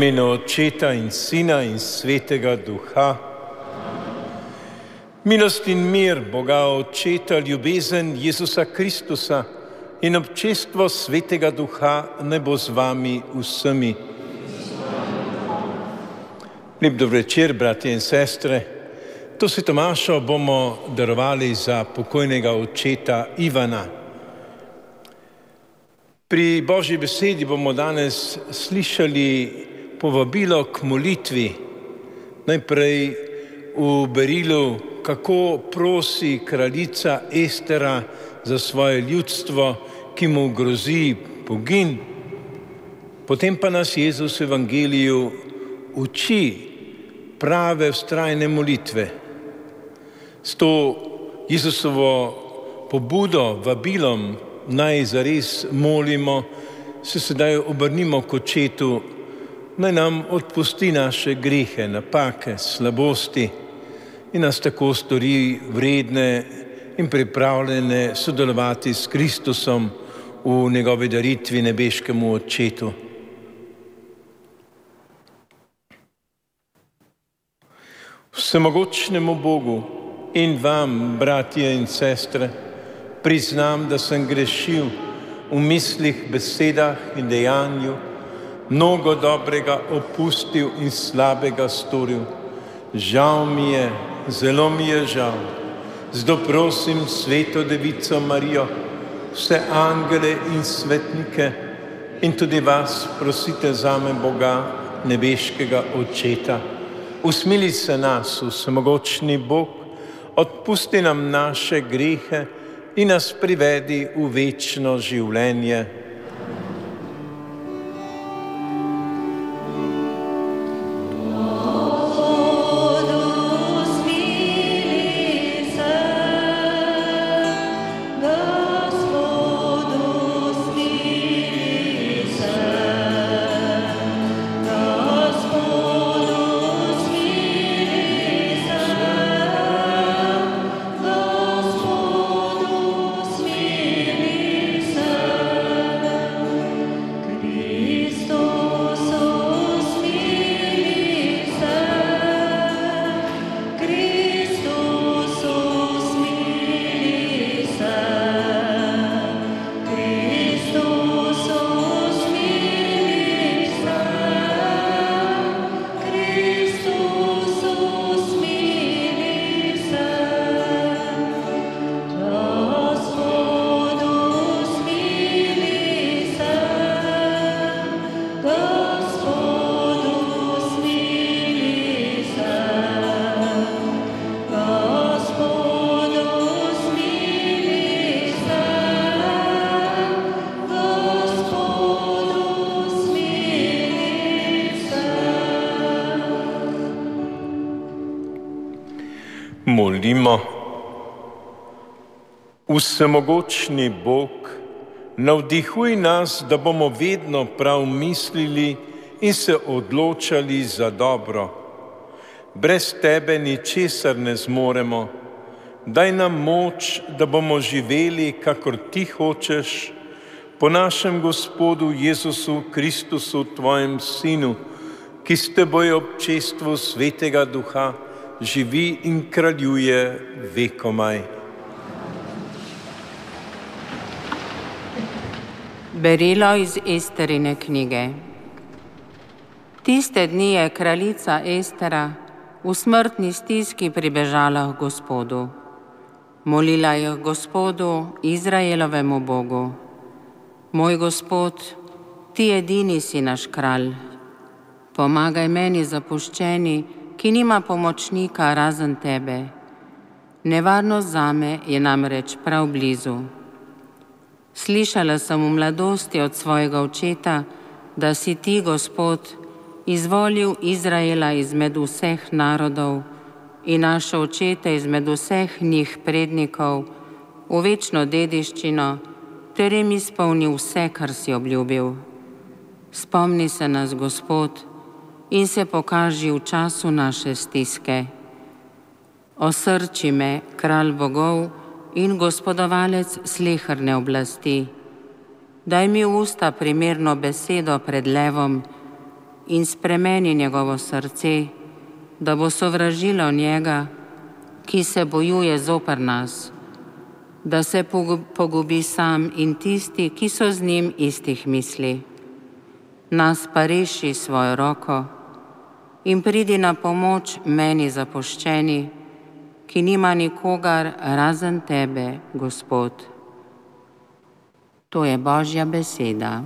Imenu Očeta in Sina in Svetega Duha. Milost in mir Boga Očeta, ljubezen Jezusa Kristusa in občestvo Svetega Duha ne bo z vami vsemi. Lep dobro večer, bratje in sestre. To si Tomašo bomo darovali za pokojnega očeta Ivana. Pri Božji besedi bomo danes slišali povabilo k molitvi. Najprej v berilu, kako prosi kraljica Estera za svoje ljudstvo, ki mu grozi pogin. Potem pa nas Jezus v Evangeliju uči prave vztrajne molitve. S to Jezusovo pobudo, vabilom, naj zares molimo, se sedaj obrnimo k očetu, naj nam odpusti naše grehe, napake, slabosti in nas tako stori vredne in pripravljene sodelovati s Kristusom v njegovi daritvi nebeškemu očetu. Vsemogočnemu Bogu in vam, bratje in sestre, priznam, da sem grešil v mislih, besedah in dejanju, mnogo dobrega opustil in slabega storil. Žal mi je, zelo mi je žal. Zdaj prosim sveto devico Marijo, vse angele in svetnike in tudi vas prosite za me Boga, nebeškega očeta. Usmili se nas, vsemogočni Bog, odpusti nam naše grehe, in nas privedi v večno življenje. Vsemogočni Bog, navdihuj nas, da bomo vedno prav mislili in se odločali za dobro. Brez tebe ničesar ne zmoremo. Daj nam moč, da bomo živeli, kakor ti hočeš, po našem Gospodu Jezusu Kristusu, tvojem Sinu, ki s teboj občestvu Svetega Duha živi in kraljuje vekomaj. Berilo iz Esterine knjige. Tiste dni je kraljica Estera v smrtni stiski pribežala k Gospodu. Molila je Gospodu, Izraelovemu Bogu. Moj Gospod, ti edini si naš kralj. Pomagaj meni zapuščeni, ki nima pomočnika razen tebe. Nevarnost zame je namreč prav blizu. Slišala sem v mladosti od svojega očeta, da si ti, Gospod, izvolil Izraela izmed vseh narodov in naše očete izmed vseh njih prednikov v večno dediščino, ter jim izpolnil vse, kar si obljubil. Spomni se nas, Gospod, in se pokaži v času naše stiske. Osrči me, kralj bogov in gospodovalec slehrne oblasti. Daj mi v usta primerno besedo pred levom in spremeni njegovo srce, da bo sovražilo njega, ki se bojuje zoper nas, da se pogubi sam in tisti, ki so z njim istih misli. Nas pa reši svojo roko in pridi na pomoč meni zapoščeni, ki nima nikogar razen tebe, Gospod. To je Božja beseda.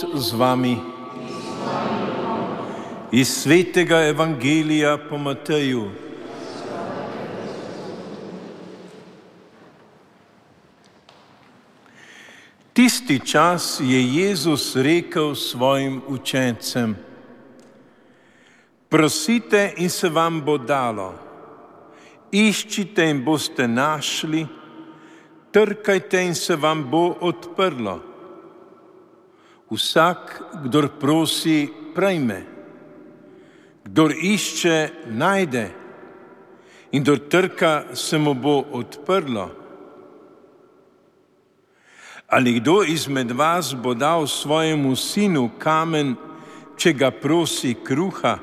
Gospod z vami. Iz svetega evangelija po Mateju. Tisti čas je Jezus rekel svojim učencem: Prosite in se vam bo dalo, iščite in boste našli, trkajte in se vam bo odprlo. Vsak, kdor prosi, prejme, kdor išče, najde in kdor trka, se mu bo odprlo. Ali kdo izmed vas bo dal svojemu sinu kamen, če ga prosi kruha?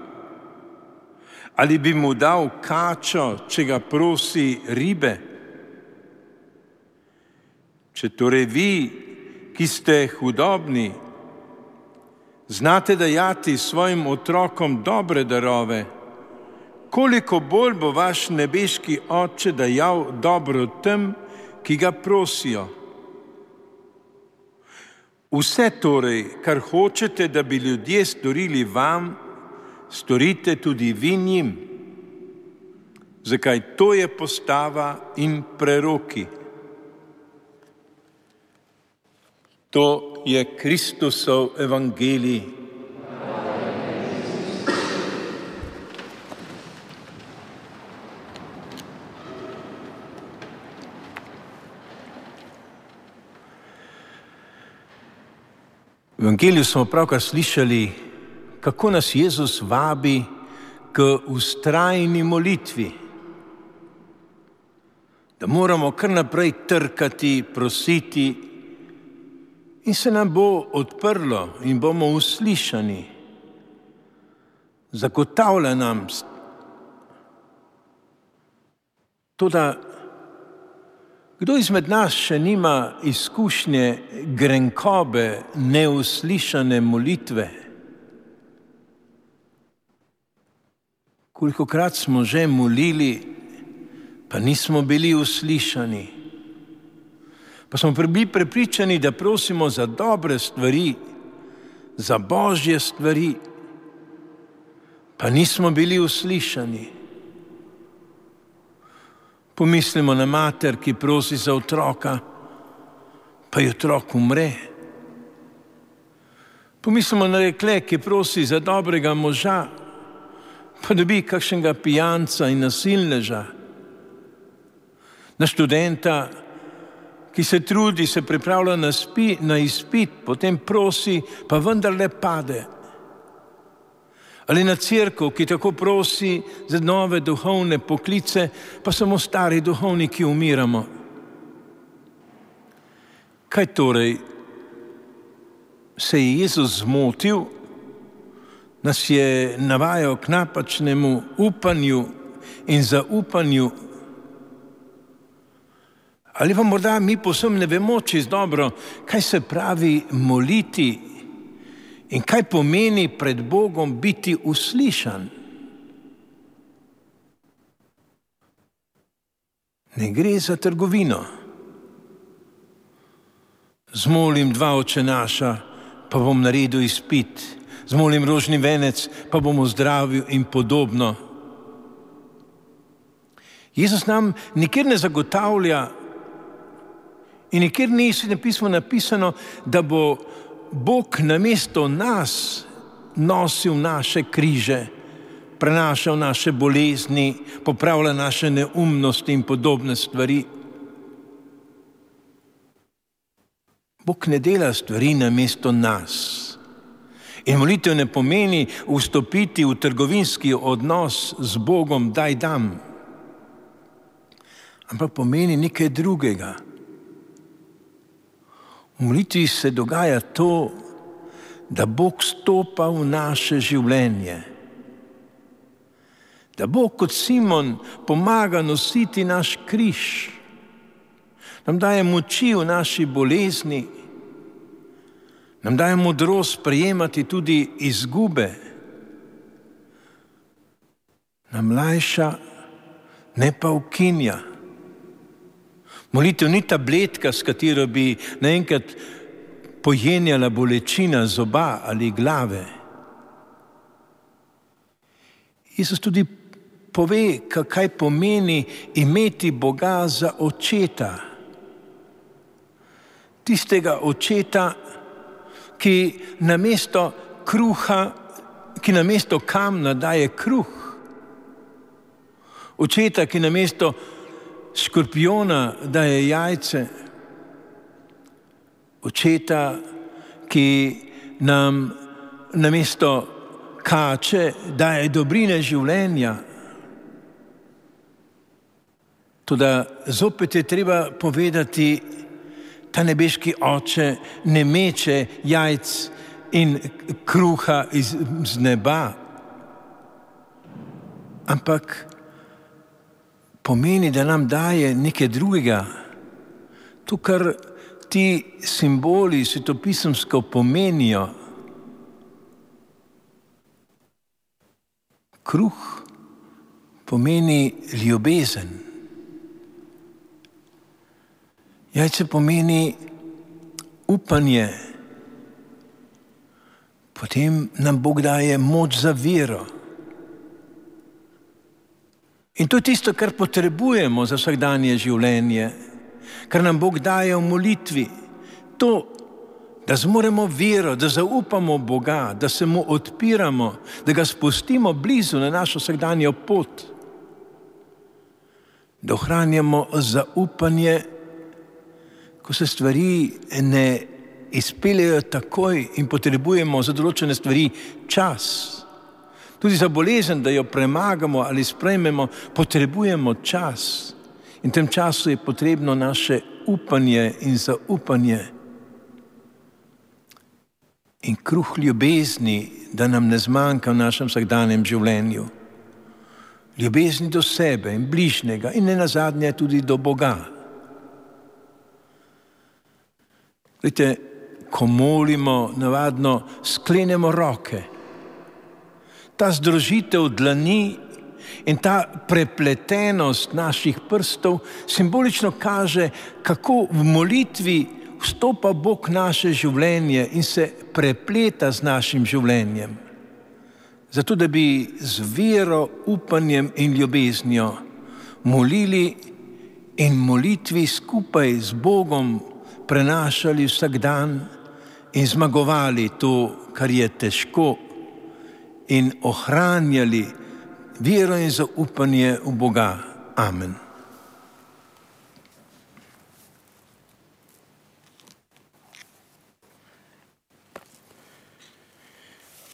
Ali bi mu dal kačo, če ga prosi ribe? Če torej vi, ki ste hudobni, znate dajati svojim otrokom dobre darove, koliko bolj bo vaš nebeški oče dajal dobro tem, ki ga prosijo. Vse torej, kar hočete, da bi ljudje storili vam, storite tudi vi njim. Zakaj to je postava in preroki? To je Kristusov evangelij. V evangeliju smo pravkar slišali, kako nas Jezus vabi k ustrajni molitvi. Da moramo kar naprej trkati, prositi in se nam bo odprlo in bomo uslišani. Zagotavlja nam to, da kdo izmed nas še nima izkušnje grenkobe, neuslišane molitve. Koliko krat smo že molili, pa nismo bili uslišani. Pa smo bili prepričani, da prosimo za dobre stvari, za božje stvari, pa nismo bili uslišani. Pomislimo na mater, ki prosi za otroka, pa je otrok umre. Pomislimo na rekle, ki prosi za dobrega moža, pa dobi kakšnega pijanca in nasilneža. Na študenta, ki se trudi, se pripravlja na, spi, na izpit, potem prosi, pa vendarle pade. Ali na crkvu, ki tako prosi za nove duhovne poklice, pa samo stari duhovniki umiramo. Kaj torej se je Jezus zmotil, nas je navajal k napačnemu upanju in zaupanju? Ali pa morda mi posebno ne vemo čez dobro, kaj se pravi moliti in kaj pomeni pred Bogom biti uslišan. Ne gre za trgovino. Zmolim dva oče naša, pa bom naredil izpit, zmolim rožni venec, pa bom zdravil in podobno. Jezus nam nikjer ne zagotavlja, In nikjer ni v pismu napisano, da bo Bog na mesto nas nosil naše križe, prenašal naše bolezni, popravljal naše neumnosti in podobne stvari. Bog ne dela stvari na mesto nas. In molitev ne pomeni vstopiti v trgovinski odnos z Bogom, daj dam, ampak pomeni nekaj drugega. V molitvi se dogaja to, da Bog stopa v naše življenje. Da Bog kot Simon pomaga nositi naš križ, nam daje moči v naši bolezni, nam daje modrost prejemati tudi izgube, nam lajša, ne pa ukinja. Molitev ni tabletka, s katero bi naenkrat pojenjala bolečina zoba ali glave. Jezus tudi pove, kaj pomeni imeti Boga za očeta. Tistega očeta, ki na mesto kruha, ki na mesto kamna daje kruh. Očeta, ki na mesto škorpiona daje jajce, očeta, ki nam na mesto kače daje dobrine življenja. Tudi zopet je treba povedati, ta nebeški oče ne meče jajc in kruha iz neba, ampak pomeni, da nam daje nekaj drugega. To, kar ti simboli svetopisemsko pomenijo. Kruh pomeni ljubezen. Jajce pomeni upanje. Potem nam Bog daje moč za vero. In to je tisto, kar potrebujemo za vsakdanje življenje, kar nam Bog daje v molitvi. To, da zmoremo vero, da zaupamo Boga, da se mu odpiramo, da ga spustimo blizu na našo vsakdanjo pot, da ohranjamo zaupanje, ko se stvari ne izpeljejo takoj in potrebujemo za določene stvari čas. Tudi za bolezen, da jo premagamo ali sprejmemo, potrebujemo čas. In v tem času je potrebno naše upanje in zaupanje. in kruh ljubezni, da nam ne zmanjka v našem vsakdanjem življenju. Ljubezni do sebe in bližnjega in ne nazadnje tudi do Boga. Vidite, ko molimo, navadno sklenemo roke. Ta združitev dlani in ta prepletenost naših prstov simbolično kaže, kako v molitvi vstopa Bog v naše življenje in se prepleta z našim življenjem. Zato, da bi z vero, upanjem in ljubeznijo molili in molitvi skupaj z Bogom prenašali vsak dan in zmagovali to, kar je težko, in ohranjali vero in zaupanje v Boga. Amen.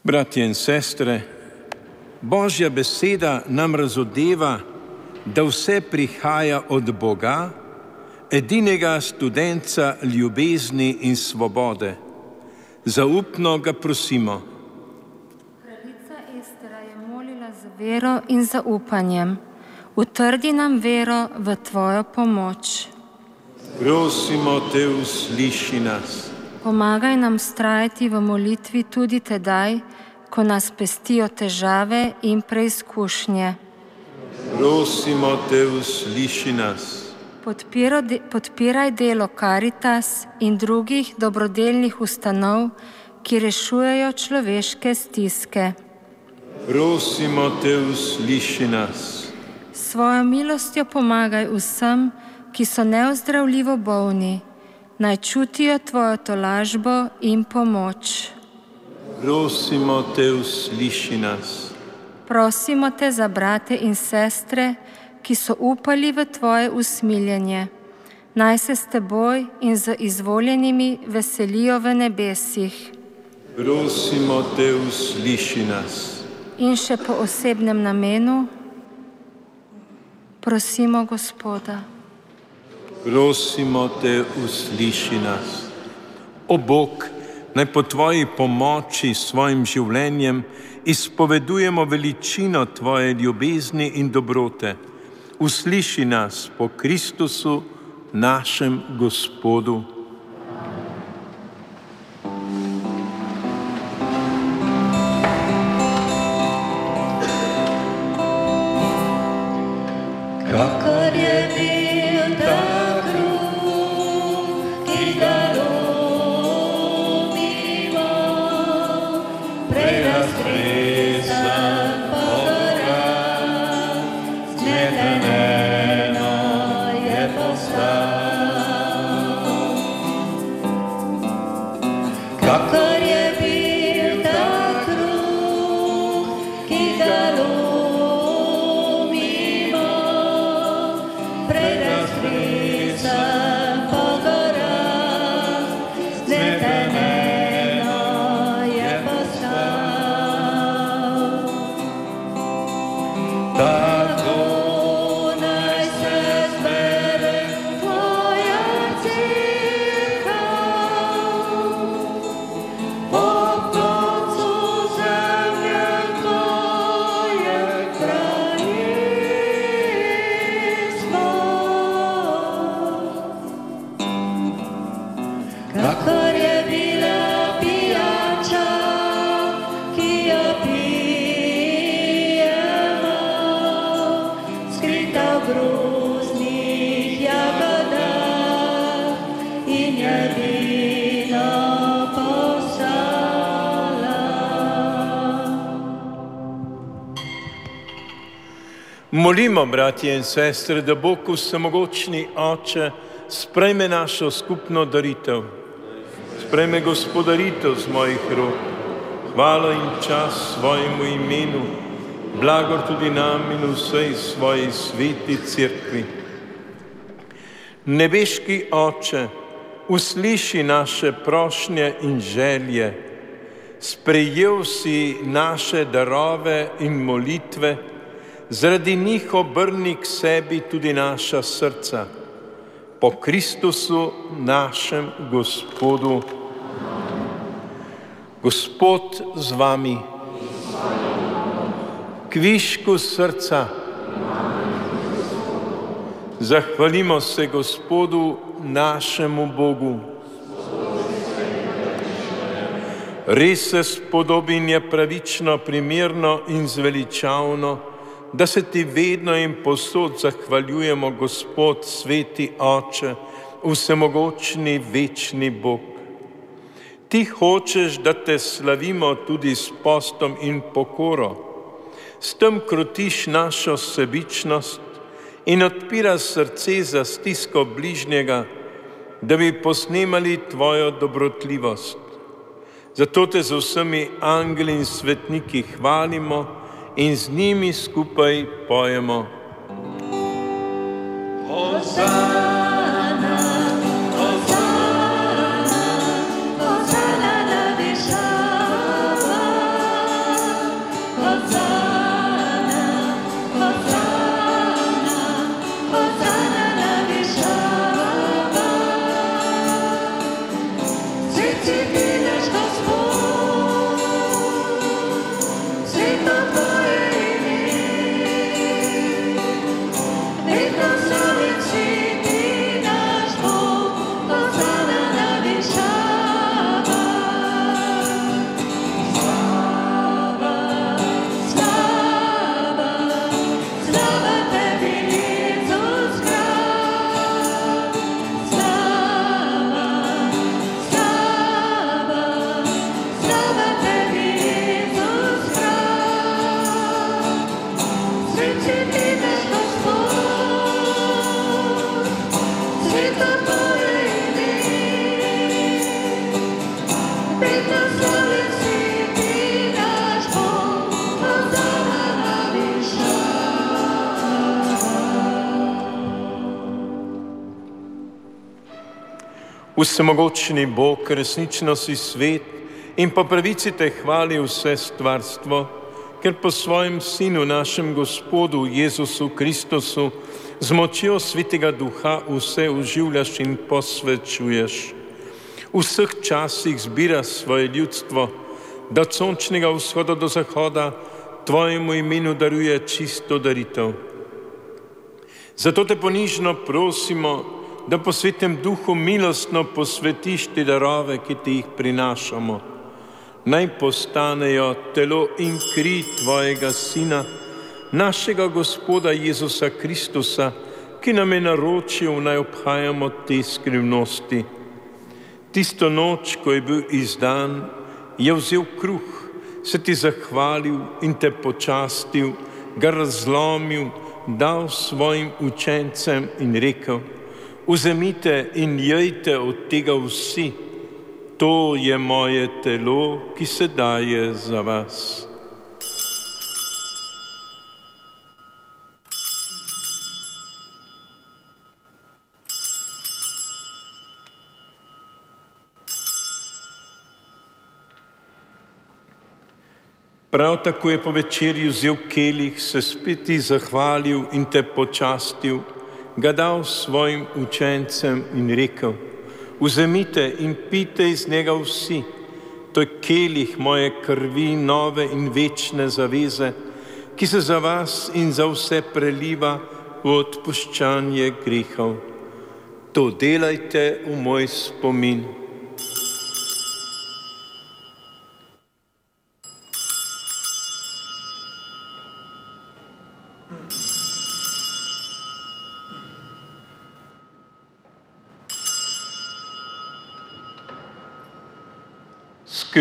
Bratje in sestre, Božja beseda nam razodeva, da vse prihaja od Boga, edinega študenta ljubezni in svobode. Zaupno ga prosimo. Kraljica Estera je molila z vero in zaupanjem. Utrdi nam vero v Tvojo pomoč. Prosimo te, usliši nas. Pomagaj nam strajati v molitvi tudi tedaj, ko nas pestijo težave in preizkušnje. Prosimo te, usliši nas. Podpiro, de, podpiraj delo Caritas in drugih dobrodelnih ustanov, ki rešujejo človeške stiske. Prosimo te, usliši nas. Svojo milostjo pomagaj vsem, ki so neozdravljivo bolni naj čutijo tvojo tolažbo in pomoč. Prosimo te, usliši nas. Prosimo te za brate in sestre, ki so upali v tvoje usmiljenje. Naj se s teboj in z izvoljenimi veselijo v nebesih. Prosimo te, usliši nas. In še po osebnem namenu prosimo Gospoda prosimo te, usliši nas. O Bog, naj po tvoji pomoči s svojim življenjem izpovedujemo veličino tvoje ljubezni in dobrote. Usliši nas po Kristusu, našem Gospodu. Molimo, bratje in sestre, da Bog vsemogočni Oče sprejme našo skupno daritev, sprejme gospodaritev z mojih rok, hvala in čas svojemu imenu, blagor tudi nam in vsej svoji sveti crkvi. Nebeški Oče, usliši naše prošnje in želje, sprejel si naše darove in molitve, zaradi njih obrni k sebi tudi naša srca. Po Kristusu, našem Gospodu. Gospod z vami, kvišku srca. Zahvalimo se Gospodu našemu Bogu. Res se spodobin je pravično, primerno in zveličavno, da se ti vedno in posod zahvaljujemo, Gospod, sveti Oče, vsemogočni, večni Bog. Ti hočeš, da te slavimo tudi s postom in pokoro, s tem krotiš našo sebičnost in odpira srce za stisko bližnjega, da bi posnemali tvojo dobrotljivost. Zato te z vsemi angeli in svetniki hvalimo in z njimi skupaj pojemo. Hosanna. Vsemogočni Bog, resnično si svet in po pravici te hvali vse stvarstvo, ker po svojem Sinu, našem Gospodu Jezusu Kristusu, z močjo Svetega Duha vse uživljaš in posvečuješ. V vseh časih zbira svoje ljudstvo, da od sončnega vzhoda do zahoda tvojemu imenu daruje čisto daritev. Zato te ponižno prosimo, da po svetem duhu milostno posvetiš te darove, ki ti jih prinašamo. Naj postanejo telo in kri tvojega Sina, našega Gospoda Jezusa Kristusa, ki nam je naročil, naj obhajamo te skrivnosti. Tisto noč, ko je bil izdan, je vzel kruh, se ti zahvalil in te počastil, ga razlomil, dal svojim učencem in rekel, Vzemite in jejte od tega vsi, to je moje telo, ki se daje za vas. Prav tako je po večerju vzel kelih, se spet zahvalil in te počastil ga dal svojim učencem in rekel: Vzemite in pite iz njega vsi, to je kelih moje krvi, nove in večne zaveze, ki se za vas in za vse preliva v odpuščanje grehov. To delajte v moj spomin.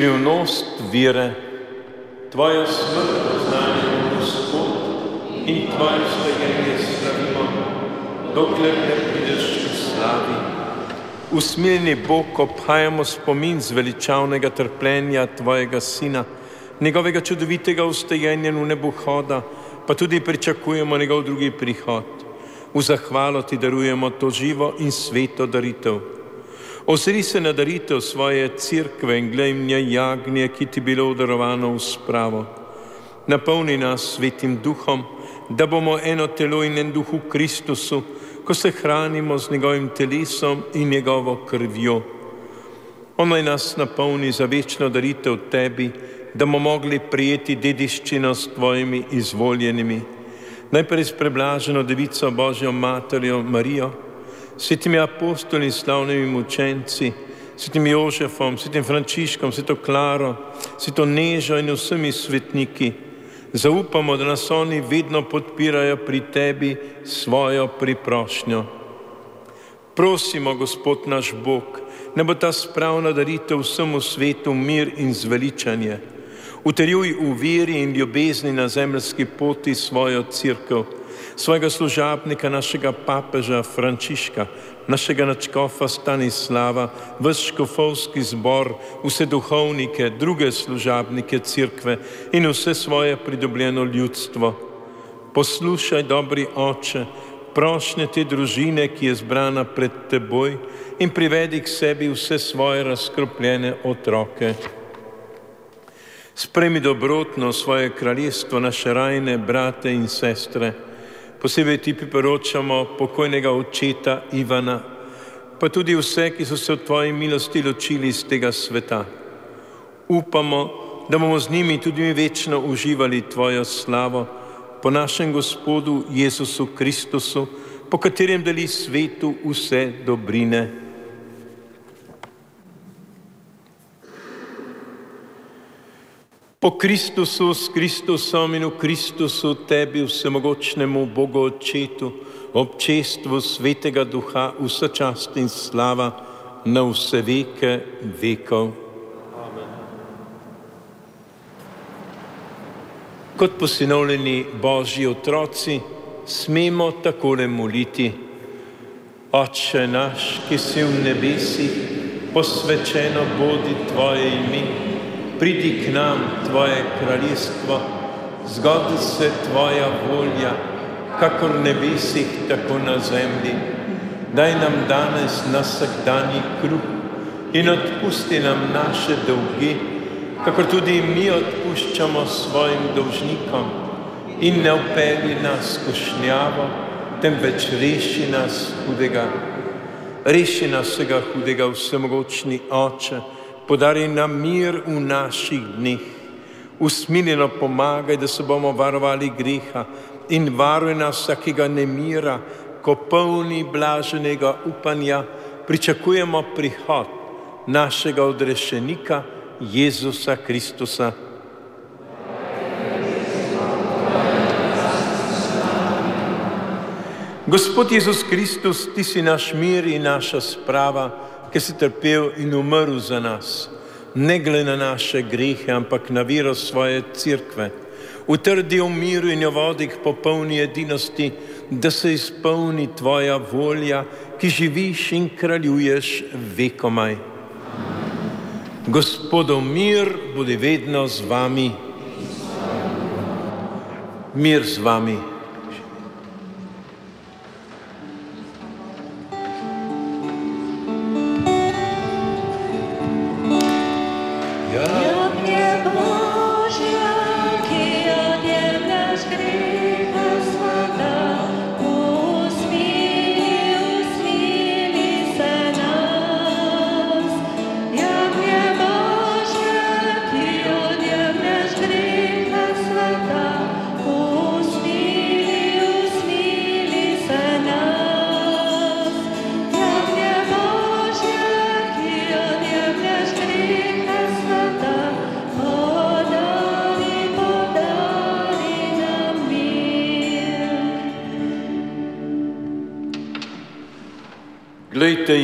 Skrivnost vere, tvoja smrt znanje, Gospod, in tvoje stojenje slavimo, dokler ne prideš v slavi. Usmiljeni Bog, obhajamo spomin zveličavnega trpljenja tvojega Sina, njegovega čudovitega ustojenja v nebu hoda, pa tudi pričakujemo njegov drugi prihod. V zahvalo ti darujemo to živo in sveto daritev. Ozri se na daritev svoje crkve in glej mnje jagnje, ki ti bilo darovano v spravo. Napolni nas svetim duhom, da bomo eno telo in en duh v Kristusu, ko se hranimo z njegovim telesom in njegovo krvjo. On naj nas napolni za večno daritev tebi, da bomo mogli prijeti dediščino s tvojimi izvoljenimi. Najprej s preblaženo devico Božjo materjo Marijo, svetimi apostoli slavnimi mučenci, svetim Jožefom, svetim Frančiškom, sveto Klaro, sveto Nežo in vsemi svetniki. Zaupamo, da nas oni vedno podpirajo pri tebi svojo priprošnjo. Prosimo, Gospod naš Bog, ne bo ta spravna daritev vsemu svetu mir in zveličanje. Uterjuj v veri in ljubezni na zemljski poti svojo crkvo, svojega služabnika, našega papeža Frančiška, našega načkofa Stanislava, vse škofovski zbor, vse duhovnike, druge služabnike crkve in vse svoje pridobljeno ljudstvo. Poslušaj, dobri oče, prošnje te družine, ki je zbrana pred teboj in privedi k sebi vse svoje razkropljene otroke. Spremi dobrotno svoje kraljestvo, naše rajne brate in sestre, posebej ti priporočamo pokojnega očeta Ivana, pa tudi vse, ki so se v tvoji milosti ločili iz tega sveta. Upamo, da bomo z njimi tudi mi večno uživali tvojo slavo po našem Gospodu Jezusu Kristusu, po katerem deli svetu vse dobrine. Po Kristusu, s Kristusom in v Kristusu, tebi vsemogočnemu Bogu Očetu, občestvu Svetega Duha, vsa čast in slava na vse veke vekov. Kot posinovljeni Božji otroci, smemo takole moliti. Oče naš, ki si v nebesih, posvečeno bodi Tvoje ime pridi k nam Tvoje kraljestvo, zgodi se Tvoja volja, kakor nebesih, tako na zemlji. Daj nam danes na vsakdanji kruh in odpusti nam naše dolgi, kakor tudi mi odpuščamo svojim dolžnikom. In ne upeli nas kušnjavo, temveč reši nas hudega. Reši nas vsega hudega, vsemogočni oče, podari nam mir v naših dneh. Usmiljeno pomagaj, da se bomo varovali greha in varuj nas vsakega nemira, ko polni blaženega upanja pričakujemo prihod našega odrešenika Jezusa Kristusa. Gospod Jezus Kristus, ti si naš mir in naša sprava ki si trpel in umrl za nas, ne glede na naše grehe, ampak na vero svoje crkve. Utrdi v miru in jo vodi k popolni edinosti, da se izpolni tvoja volja, ki živiš in kraljuješ vekomaj. Gospodov mir bodi vedno z vami. Mir z vami.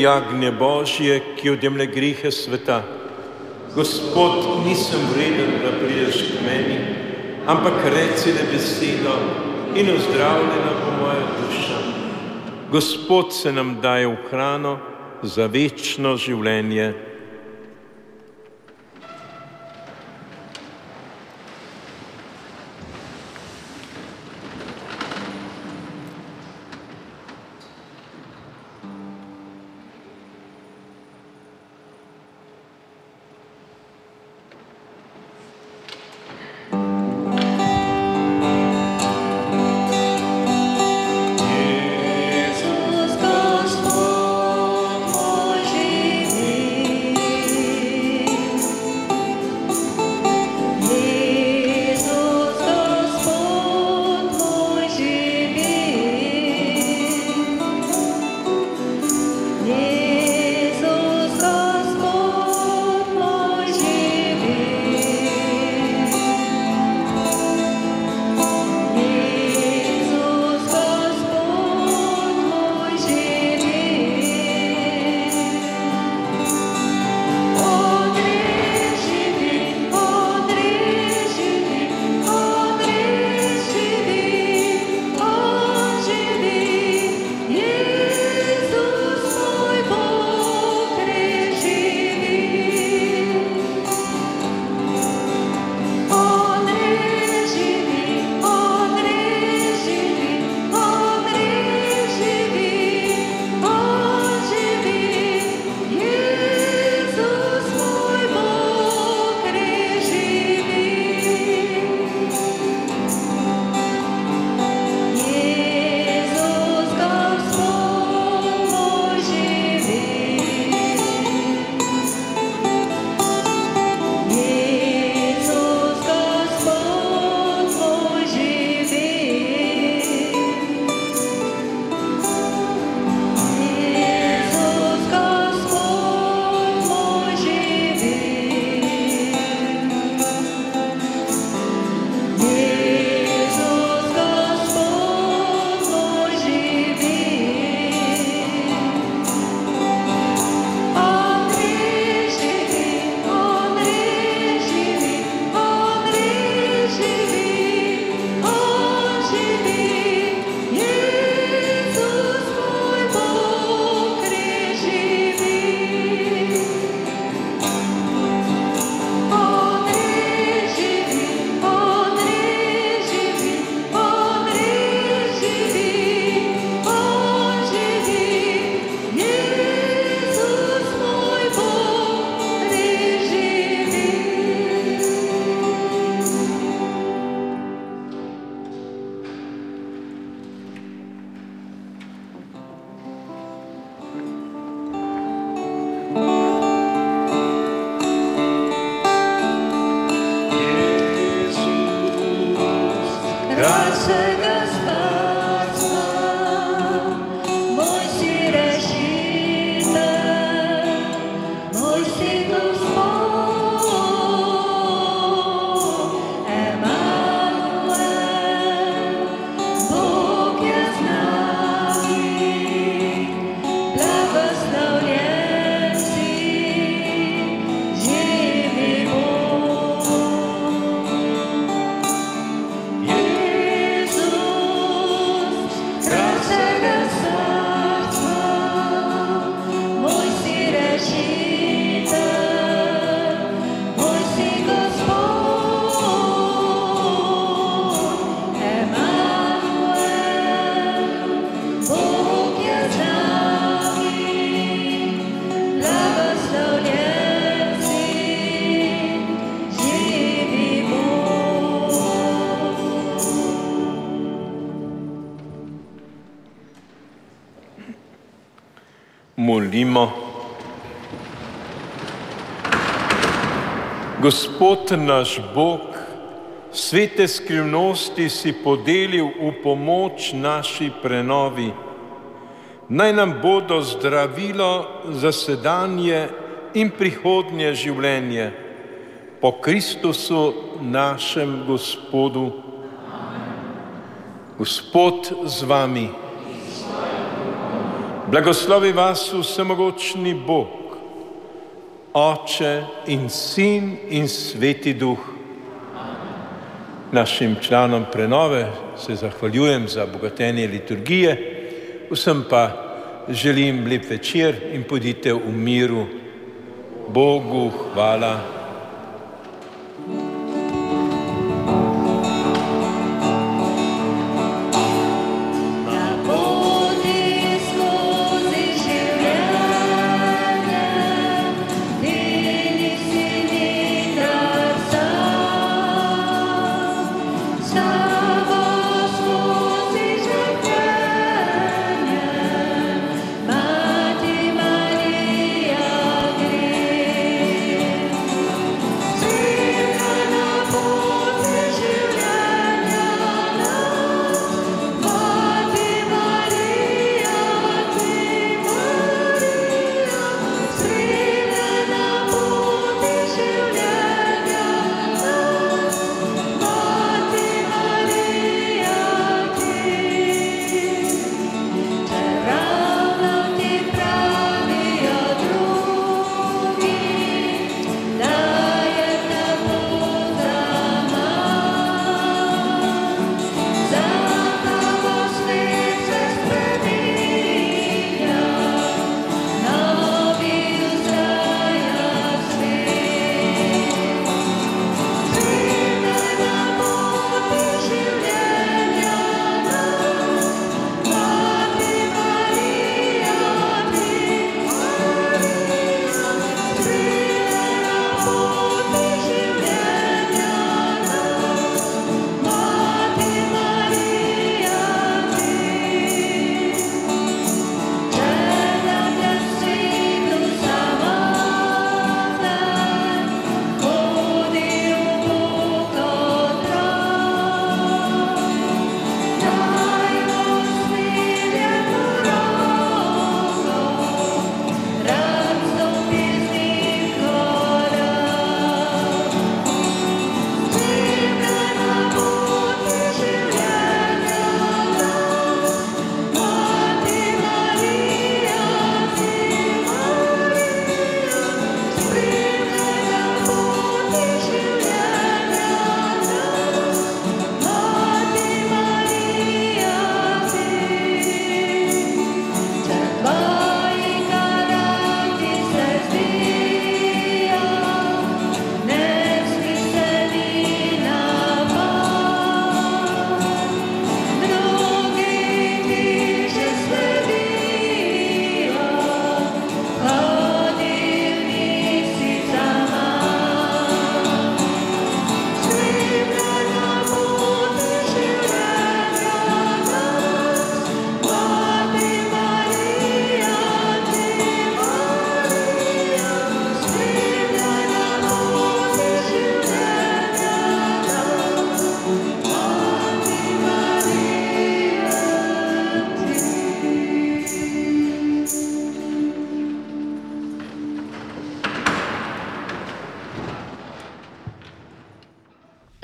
Jagnje Božje, ki odjemlje grehe sveta. Gospod, nisem vreden, da prideš k meni, ampak reci le besedo in ozdravljena bo moja duša. Gospod se nam daje v hrano za večno življenje. Gospod naš Bog, svete skrivnosti si podelil v pomoč naši prenovi. Naj nam bodo zdravilo za sedanje in prihodnje življenje po Kristusu našem Gospodu. Gospod z vami. Blagoslovi vas vsemogočni Bog, Oče in Sin in Sveti Duh. Našim članom prenove se zahvaljujem za bogatenje liturgije, vsem pa želim lep večer in pojdite v miru. Bogu hvala.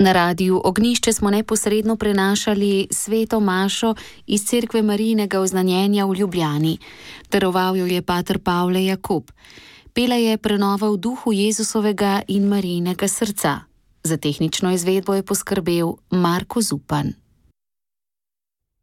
Na radiju Ognišče smo neposredno prenašali sveto mašo iz Cerkve Marijinega oznanjenja v Ljubljani. Daroval jo je pater Pavle Jakub. Pela je prenova v duhu Jezusovega in Marijinega srca. Za tehnično izvedbo je poskrbel Marko Zupan.